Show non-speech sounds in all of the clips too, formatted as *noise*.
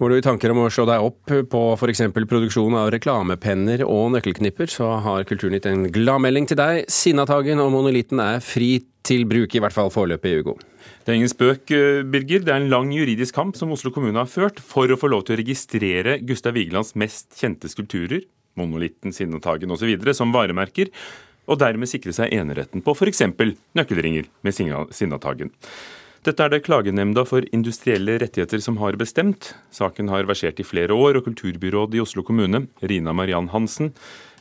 Går du i tanker om å slå deg opp på f.eks. produksjon av reklamepenner og nøkkelknipper, så har Kulturnytt en gladmelding til deg. Sinnataggen og monolitten er fri til bruk, i hvert fall foreløpig, Hugo. Det er ingen spøk, eh, Birger. Det er en lang juridisk kamp som Oslo kommune har ført for å få lov til å registrere Gustav Vigelands mest kjente skulpturer, monolitten, Sinnataggen osv., som varemerker og dermed sikre seg eneretten på f.eks. nøkkelringer med Sinnataggen. Dette er det Klagenemnda for industrielle rettigheter som har bestemt. Saken har versert i flere år, og kulturbyråd i Oslo kommune, Rina Mariann Hansen,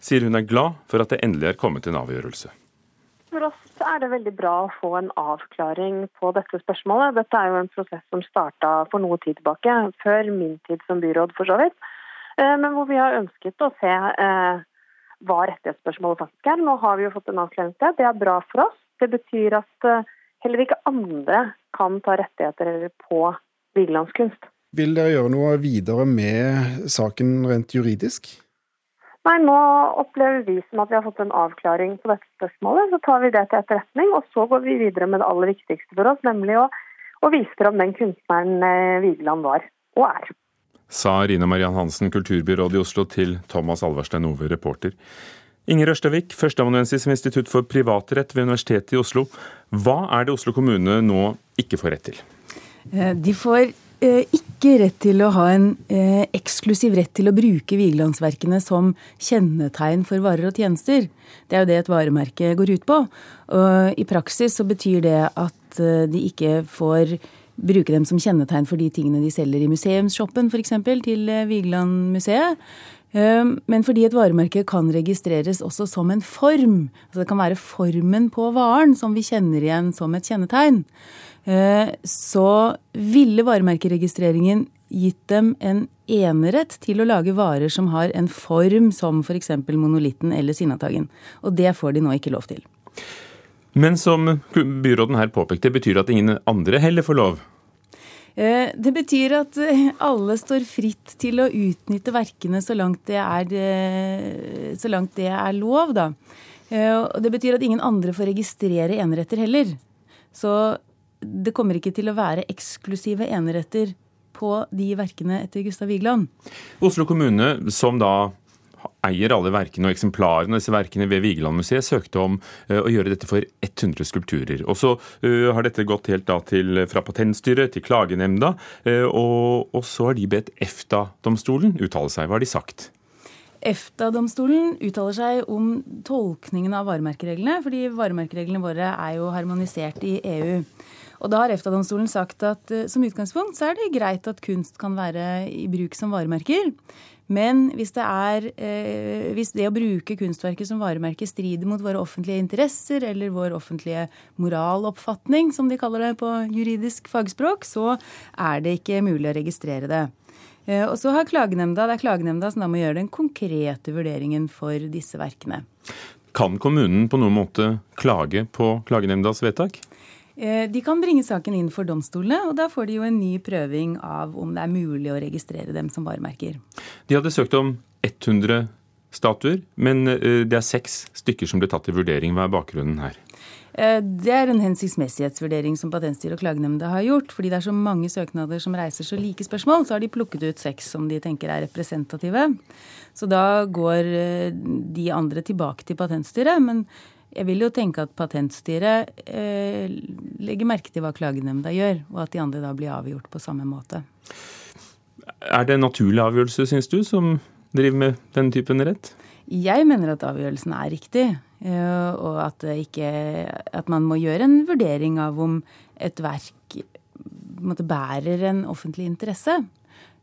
sier hun er glad for at det endelig er kommet en avgjørelse. For oss er det veldig bra å få en avklaring på dette spørsmålet. Dette er jo en prosess som starta for noe tid tilbake, før min tid som byråd for så vidt. Eh, men hvor vi har ønsket å se eh, hva rettighetsspørsmålet faktisk er. Nå har vi jo fått en avklaring til. Det er bra for oss. Det betyr at eh, heller ikke andre kan ta rettigheter på Vigelandskunst. Vil dere gjøre noe videre med saken rent juridisk? Nei, nå opplever vi som at vi har fått en avklaring på dette spørsmålet. Så tar vi det til etterretning, og så går vi videre med det aller viktigste for oss, nemlig å, å vise fram den kunstneren eh, Vigeland var og er sa Rina Mariann Hansen, kulturbyråd i Oslo, til Thomas Alverstein Ove, reporter. Inger Ørstavik, førsteamanuensis ved Institutt for privatrett ved Universitetet i Oslo. Hva er det Oslo kommune nå ikke får rett til? Eh, de får eh, ikke rett til å ha en eh, eksklusiv rett til å bruke Vigelandsverkene som kjennetegn for varer og tjenester. Det er jo det et varemerke går ut på. Og I praksis så betyr det at de ikke får bruke dem som kjennetegn for de tingene de selger i museumsshoppen f.eks. til Vigelandmuseet. Eh, men fordi et varemerke kan registreres også som en form, altså det kan være formen på varen som vi kjenner igjen som et kjennetegn, eh, så ville varemerkeregistreringen gitt dem en enerett til å lage varer som har en form som f.eks. monolitten eller Sinnataggen. Og det får de nå ikke lov til. Men som byråden her påpekte, betyr det at ingen andre heller får lov? Eh, det betyr at eh, alle står fritt til å utnytte verkene så langt det er, eh, langt det er lov, da. Og det betyr at ingen andre får registrere eneretter heller. Så det kommer ikke til å være eksklusive eneretter på de verkene etter Gustav Vigeland. Oslo kommune, som da eier alle verkene og eksemplarene av disse verkene ved Vigelandmuseet, søkte om uh, å gjøre dette for 100 skulpturer. Og så uh, har dette gått helt da til, fra Patentstyret til Klagenemnda, uh, og, og, så har de bedt EFTA-domstolen uttale seg. Hva har de sagt? EFTA-domstolen uttaler seg om tolkningen av varemerkereglene, fordi varemerkereglene våre er jo harmonisert i EU. Og da har EFTA-domstolen sagt at som utgangspunkt så er det greit at kunst kan være i bruk som varemerker. Men hvis det, er, eh, hvis det å bruke kunstverket som varemerke strider mot våre offentlige interesser eller vår offentlige moraloppfatning, som de kaller det på juridisk fagspråk, så er det ikke mulig å registrere det. Eh, og så har klagenemnda, Det er klagenemnda som da må gjøre den konkrete vurderingen for disse verkene. Kan kommunen på noen måte klage på klagenemndas vedtak? Eh, de kan bringe saken inn for domstolene, og da får de jo en ny prøving av om det er mulig å registrere dem som varemerker. De hadde søkt om 100 statuer, men eh, det er seks stykker som ble tatt i vurdering. Hva er bakgrunnen her? Eh, det er en hensiktsmessighetsvurdering som Patentstyret og klagenemnda har gjort. Fordi det er så mange søknader som reiser så like spørsmål, så har de plukket ut seks som de tenker er representative. Så da går de andre tilbake til Patentstyret. men jeg vil jo tenke at Patentstyret eh, legger merke til hva klagenemnda gjør, og at de andre da blir avgjort på samme måte. Er det en naturlig avgjørelse, syns du, som driver med den typen rett? Jeg mener at avgjørelsen er riktig, eh, og at, ikke, at man må gjøre en vurdering av om et verk bærer en offentlig interesse.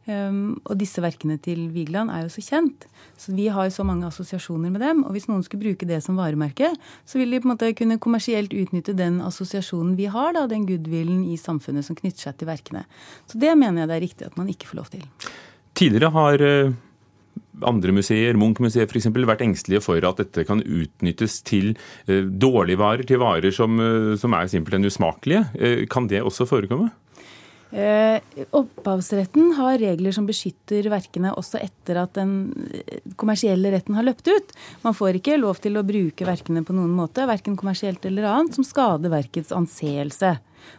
Um, og disse verkene til Vigeland er jo så kjent. Så vi har jo så mange assosiasjoner med dem. Og hvis noen skulle bruke det som varemerke, så vil de på en måte kunne kommersielt utnytte den assosiasjonen vi har, da, den goodwillen i samfunnet som knytter seg til verkene. Så det mener jeg det er riktig at man ikke får lov til. Tidligere har uh, andre museer, Munch-museet f.eks., vært engstelige for at dette kan utnyttes til dårlige varer, til varer som, uh, som er simpelthen usmakelige. Kan det også forekomme? Eh, opphavsretten har regler som beskytter verkene også etter at den eh, kommersielle retten har løpt ut. Man får ikke lov til å bruke verkene på noen måte, verken kommersielt eller annet, som skader verkets anseelse.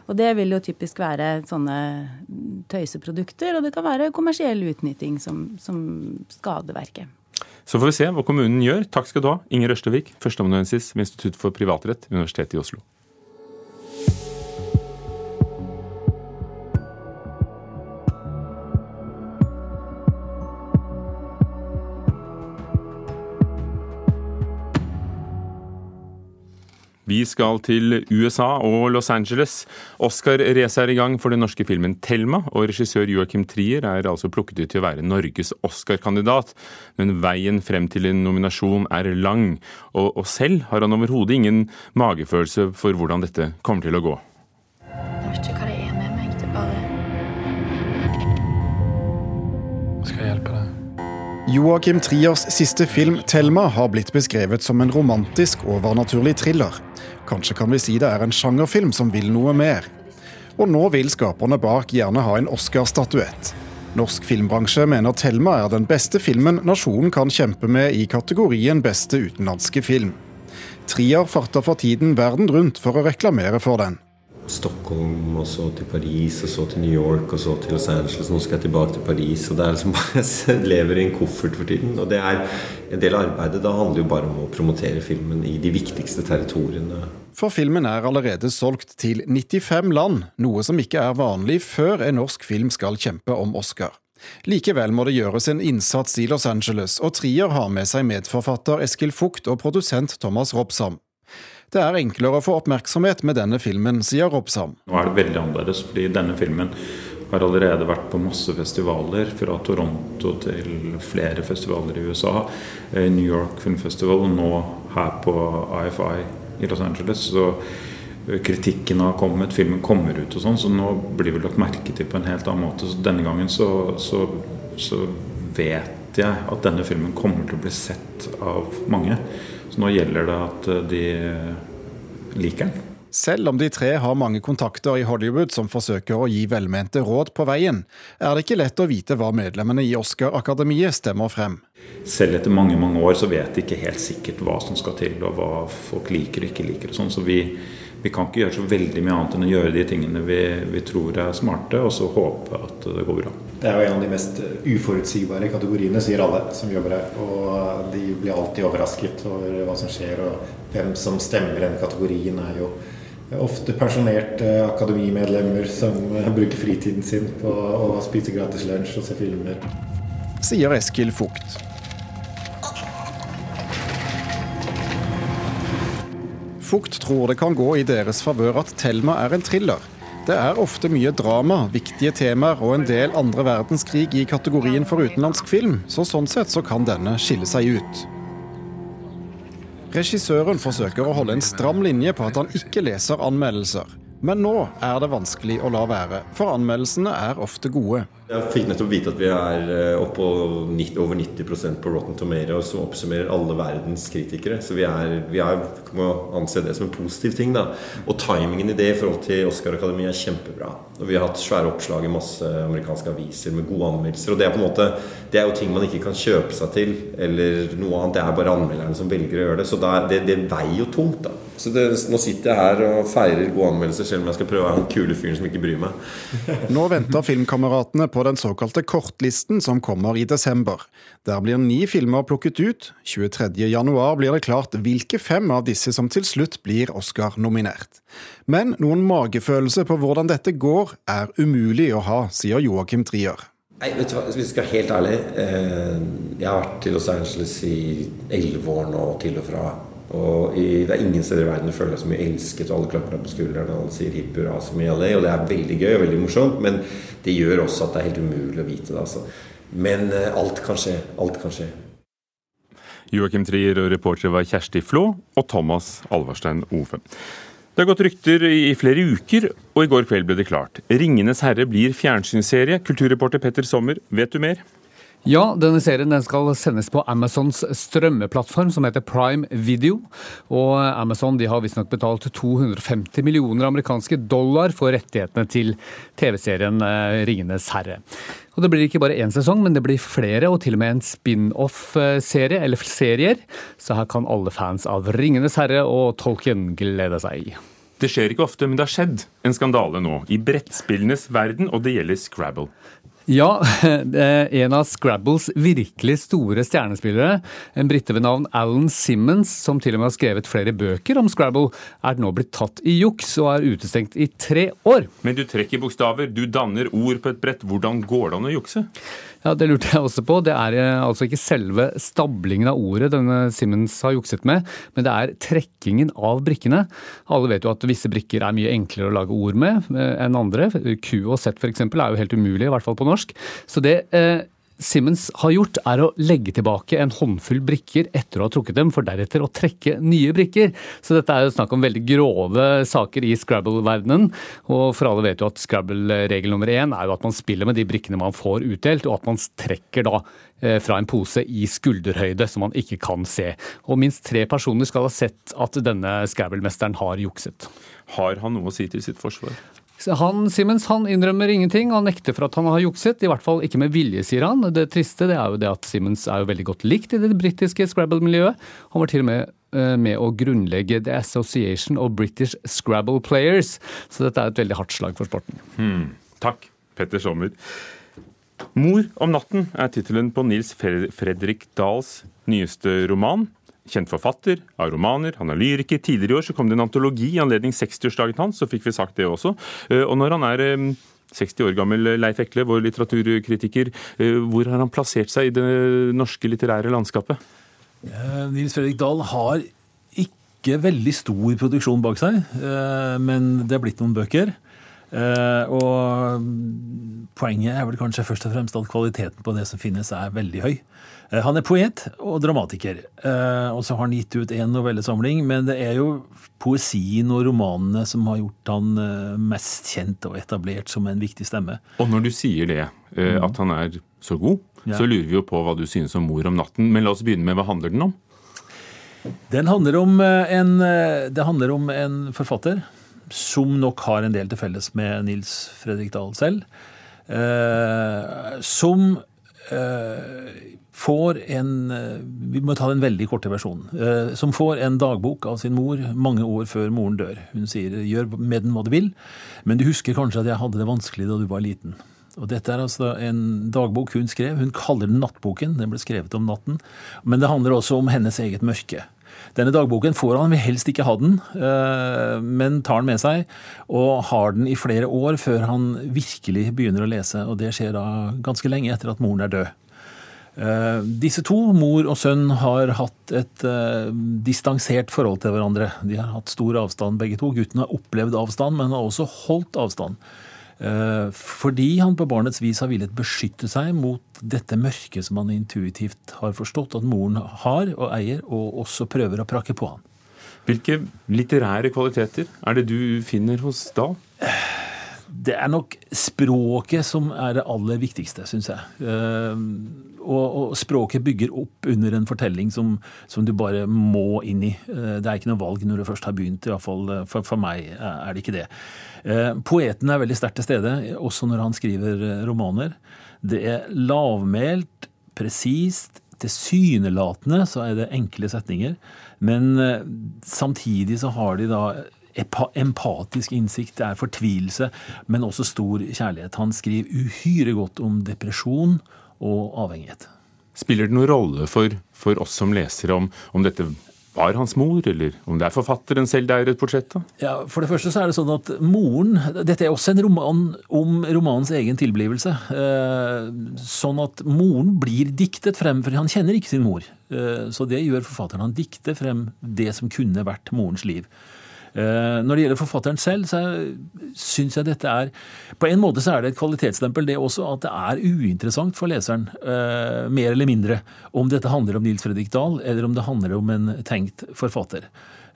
Og det vil jo typisk være sånne tøyseprodukter, og det kan være kommersiell utnytting som, som skader verket. Så får vi se hva kommunen gjør. Takk skal du ha, Inger Ørstevik, førsteamanuensis ved Institutt for privatrett, Universitetet i Oslo. Vi skal til USA og Los Angeles. Oscar-racet er i gang for den norske filmen 'Thelma', og regissør Joachim Trier er altså plukket ut til å være Norges Oscar-kandidat. Men veien frem til en nominasjon er lang, og, og selv har han overhodet ingen magefølelse for hvordan dette kommer til å gå. Jeg vet ikke hva det er med meg. Det bare Skal jeg hjelpe deg? Joakim Triers siste film 'Thelma' har blitt beskrevet som en romantisk, overnaturlig thriller. Kanskje kan vi si det er en sjangerfilm som vil noe mer. Og nå vil skaperne bak gjerne ha en Oscar-statuett. Norsk filmbransje mener 'Thelma' er den beste filmen nasjonen kan kjempe med i kategorien beste utenlandske film. Trier farter for tiden verden rundt for å reklamere for den. Stockholm, og så til Paris, og så til New York, og så til Los Angeles. Nå skal jeg tilbake til Paris. og Det er liksom *laughs* bare Jeg lever i en koffert for tiden. Og det er en del av arbeidet. Da handler jo bare om å promotere filmen i de viktigste territoriene. For filmen er allerede solgt til 95 land, noe som ikke er vanlig før en norsk film skal kjempe om Oscar. Likevel må det gjøres en innsats i Los Angeles, og Trier har med seg medforfatter Eskil Fugt og produsent Thomas Robsam. Det er enklere å få oppmerksomhet med denne filmen, sier Robsam. Nå er det veldig annerledes, fordi denne filmen har allerede vært på masse festivaler, fra Toronto til flere festivaler i USA, eh, New York Film Festival og nå her på IFI i Los Angeles. Så eh, kritikken har kommet, filmen kommer ut og sånn, så nå blir vi lagt merke til på en helt annen måte. Så denne gangen så, så, så vet jeg at denne filmen kommer til å bli sett av mange. Nå gjelder det at eh, de liker den. Selv om de tre har mange kontakter i Hollywood som forsøker å gi velmente råd på veien, er det ikke lett å vite hva medlemmene i Oscar-akademiet stemmer frem. Selv etter mange mange år så vet de ikke helt sikkert hva som skal til, og hva folk liker og ikke liker. og sånn, Så vi, vi, kan ikke gjøre så veldig mye annet enn å gjøre de tingene vi, vi tror er smarte, og så håpe at det går bra. Det er jo en av de mest uforutsigbare kategoriene, sier alle som jobber her. Og de blir alltid overrasket over hva som skjer, og hvem som stemmer i denne kategorien, er jo ofte pensjonerte akademimedlemmer som bruker fritiden sin på å spise gratis lunsj og se filmer. Sier Eskil Fugt. Fugt tror det kan gå i deres favør at Thelma er en thriller. Det er ofte mye drama, viktige temaer og en del andre verdenskrig i kategorien for utenlandsk film, så sånn sett så kan denne skille seg ut. Regissøren forsøker å holde en stram linje på at han ikke leser anmeldelser. Men nå er det vanskelig å la være, for anmeldelsene er ofte gode. Jeg fikk nettopp vite at vi er oppå oppe på over 90% på Rotten Tomatoes, som oppsummerer alle verdens kritikere. Så vi, er, vi er, må anse det som en positiv ting. da. Og timingen i det i forhold til Oscar-akademiet er kjempebra. Og Vi har hatt svære oppslag i masse amerikanske aviser med gode anmeldelser. Og det er på en måte, det er jo ting man ikke kan kjøpe seg til, eller noe annet. Det er bare anmelderne som velger å gjøre det. Så det, det veier jo tungt, da. Så det, nå sitter jeg her og feirer gode anmeldelser, selv om jeg skal prøve å være den kule fyren som ikke bryr meg. Nå venter Filmkameratene på den såkalte kortlisten som kommer i desember. Der blir ni filmer plukket ut. 23.1 blir det klart hvilke fem av disse som til slutt blir Oscar-nominert. Men noen magefølelse på hvordan dette går, er umulig å ha, sier Joakim Trier. Nei, vet du hva, Hvis vi skal være helt ærlig eh, Jeg har vært til Los Angeles i elleve år nå, til og fra. Og i, Det er ingen steder i verden du føler deg så mye elsket, og alle klapper deg på skulderen og alle sier hipp hurra som i LA. Og det er veldig gøy og veldig morsomt, men det gjør også at det er helt umulig å vite det. altså. Men eh, alt kan skje. Alt kan skje. Joakim Trier og reportere var Kjersti Flå og Thomas Alvarstein Ove. Det har gått rykter i flere uker, og i går kveld ble det klart. 'Ringenes herre' blir fjernsynsserie. Kulturreporter Petter Sommer, vet du mer? Ja, denne serien den skal sendes på Amazons strømmeplattform som heter Prime Video. Og Amazon de har visstnok betalt 250 millioner amerikanske dollar for rettighetene til TV-serien eh, 'Ringenes herre'. Og Det blir ikke bare én sesong, men det blir flere, og til og med en spin-off-serie, eller serier. Så her kan alle fans av 'Ringenes herre' og Tolkien glede seg. Det skjer ikke ofte, men det har skjedd en skandale nå. I brettspillenes verden, og det gjelder Scrabble. Ja, *laughs* en av Scrabbles virkelig store stjernespillere, en brite ved navn Alan Simmons, som til og med har skrevet flere bøker om Scrabble, er nå blitt tatt i juks og er utestengt i tre år. Men du trekker bokstaver, du danner ord på et brett. Hvordan går det an å jukse? Ja, Det lurte jeg også på. Det er eh, altså ikke selve stablingen av ordet denne Simmons har jukset med, men det er trekkingen av brikkene. Alle vet jo at visse brikker er mye enklere å lage ord med eh, enn andre. Q og Z f.eks. er jo helt umulig, i hvert fall på norsk. Så det eh, Simmons har gjort, er å legge tilbake en håndfull brikker etter å ha trukket dem, for deretter å trekke nye brikker. Så dette er jo snakk om veldig grove saker i Scrabble-verdenen. Og for alle vet jo at Scrabble-regel nummer én er jo at man spiller med de brikkene man får utdelt, og at man trekker da eh, fra en pose i skulderhøyde, som man ikke kan se. Og minst tre personer skal ha sett at denne Scrabble-mesteren har jukset. Har han noe å si til sitt forsvar? Han, Simmons han innrømmer ingenting, han nekter for at han har jukset. I hvert fall ikke med vilje, sier han. Det triste det er jo det at Simmons er jo veldig godt likt i det britiske Scrabble-miljøet. Han var til og med eh, med å grunnlegge The Association of British Scrabble Players. Så dette er et veldig hardt slag for sporten. Hmm. Takk, Petter Sommer. 'Mor om natten' er tittelen på Nils Fredrik Dahls nyeste roman. Kjent forfatter av romaner, han er lyriker. Tidligere i år så kom det en antologi i anledning 60-årsdagen hans, så fikk vi sagt det også. Eh, og når han er 60 år gammel Leif Ekle, vår litteraturkritiker, eh, hvor har han plassert seg i det norske litterære landskapet? Eh, Nils Fredrik Dahl har ikke veldig stor produksjon bak seg, men det er blitt noen bøker. Og poenget er vel kanskje først og fremst at kvaliteten på det som finnes, er veldig høy. Eh, han er poet og dramatiker, eh, og så har han gitt ut én novellesamling. Men det er jo poesien og romanene som har gjort han eh, mest kjent og etablert som en viktig stemme. Og når du sier det, at han er så god, ja. så lurer vi jo på hva du synes om 'Mor om natten'. Men la oss begynne med hva handler den om? Den handler om en, det handler om en forfatter som nok har en del til felles med Nils Fredrik Dahl selv. Eh, som eh, får en eh, Vi må ta den veldig korte versjonen. Som får en dagbok av sin mor mange år før moren dør. Hun sier 'gjør med den hva du vil', men du husker kanskje at jeg hadde det vanskelig da du var liten. Og Dette er altså en dagbok hun skrev. Hun kaller den Nattboken. Den ble skrevet om natten. Men det handler også om hennes eget mørke. Denne dagboken får han, vil helst ikke ha den, eh, men tar den med seg. Og har den i flere år før han virkelig begynner å lese. Og det skjer da ganske lenge etter at moren er død. Eh, disse to, mor og sønn, har hatt et uh, distansert forhold til hverandre. De har hatt stor avstand, begge to. Gutten har opplevd avstand, men har også holdt avstand. Uh, fordi han på barnets vis har villet beskytte seg mot dette mørket som han intuitivt har forstått at moren har og eier, og også prøver å prakke på han. Hvilke litterære kvaliteter er det du finner hos Dahl? Det er nok språket som er det aller viktigste, syns jeg. Eh, og, språket bygger opp under en fortelling som, som, du bare må inn i. Eh, det er ikke noe valg når du først har begynt, i hvert fall eh, for, for meg er det ikke det. Poeten er veldig sterkt til stede, også når han skriver romaner. Det er lavmælt, presist, tilsynelatende så er det enkle setninger. Men samtidig så har de da empatisk innsikt, det er fortvilelse, men også stor kjærlighet. Han skriver uhyre godt om depresjon og avhengighet. Spiller det noen rolle for, for oss som leser om, om dette var hans mor, eller om det er forfatteren selv det er et portrett av? Ja, For det første så er det sånn at moren Dette er også en roman om romanens egen tilblivelse. Eh, sånn at moren blir diktet frem, for han kjenner ikke sin mor. Eh, så det gjør forfatteren. Han dikter frem det som kunne vært morens liv. Eh, når det gjelder forfatteren selv, så syns jeg dette er På en måte så er det et kvalitetsstempel, det også, at det er uinteressant for leseren, eh, mer eller mindre, om dette handler om Nils Fredrik Dahl, eller om det handler om en tenkt forfatter.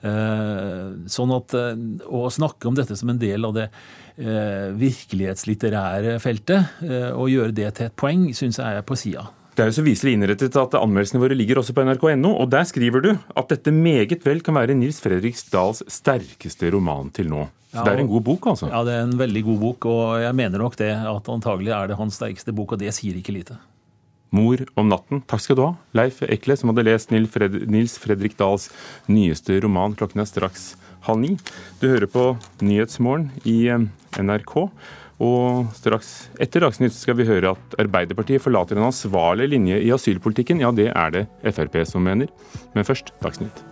Eh, sånn at å snakke om dette som en del av det virkelighetslitterære feltet, og gjøre det til et poeng, syns jeg er på sida. Det er jo så viselig innrettet at Anmeldelsene våre ligger også på nrk.no, og der skriver du at dette meget vel kan være Nils Fredrik Dahls sterkeste roman til nå. Så ja, Det er en god bok, altså? Ja, det er en veldig god bok, og jeg mener nok det at antagelig er det hans sterkeste bok, og det sier ikke lite. Mor om natten. Takk skal du ha, Leif Ekle, som hadde lest Nils Fredrik Dahls nyeste roman. Klokken er straks halv ni. Du hører på Nyhetsmorgen i eh, NRK. Og straks etter Dagsnytt skal vi høre at Arbeiderpartiet forlater en ansvarlig linje i asylpolitikken. Ja, det er det Frp som mener. Men først Dagsnytt.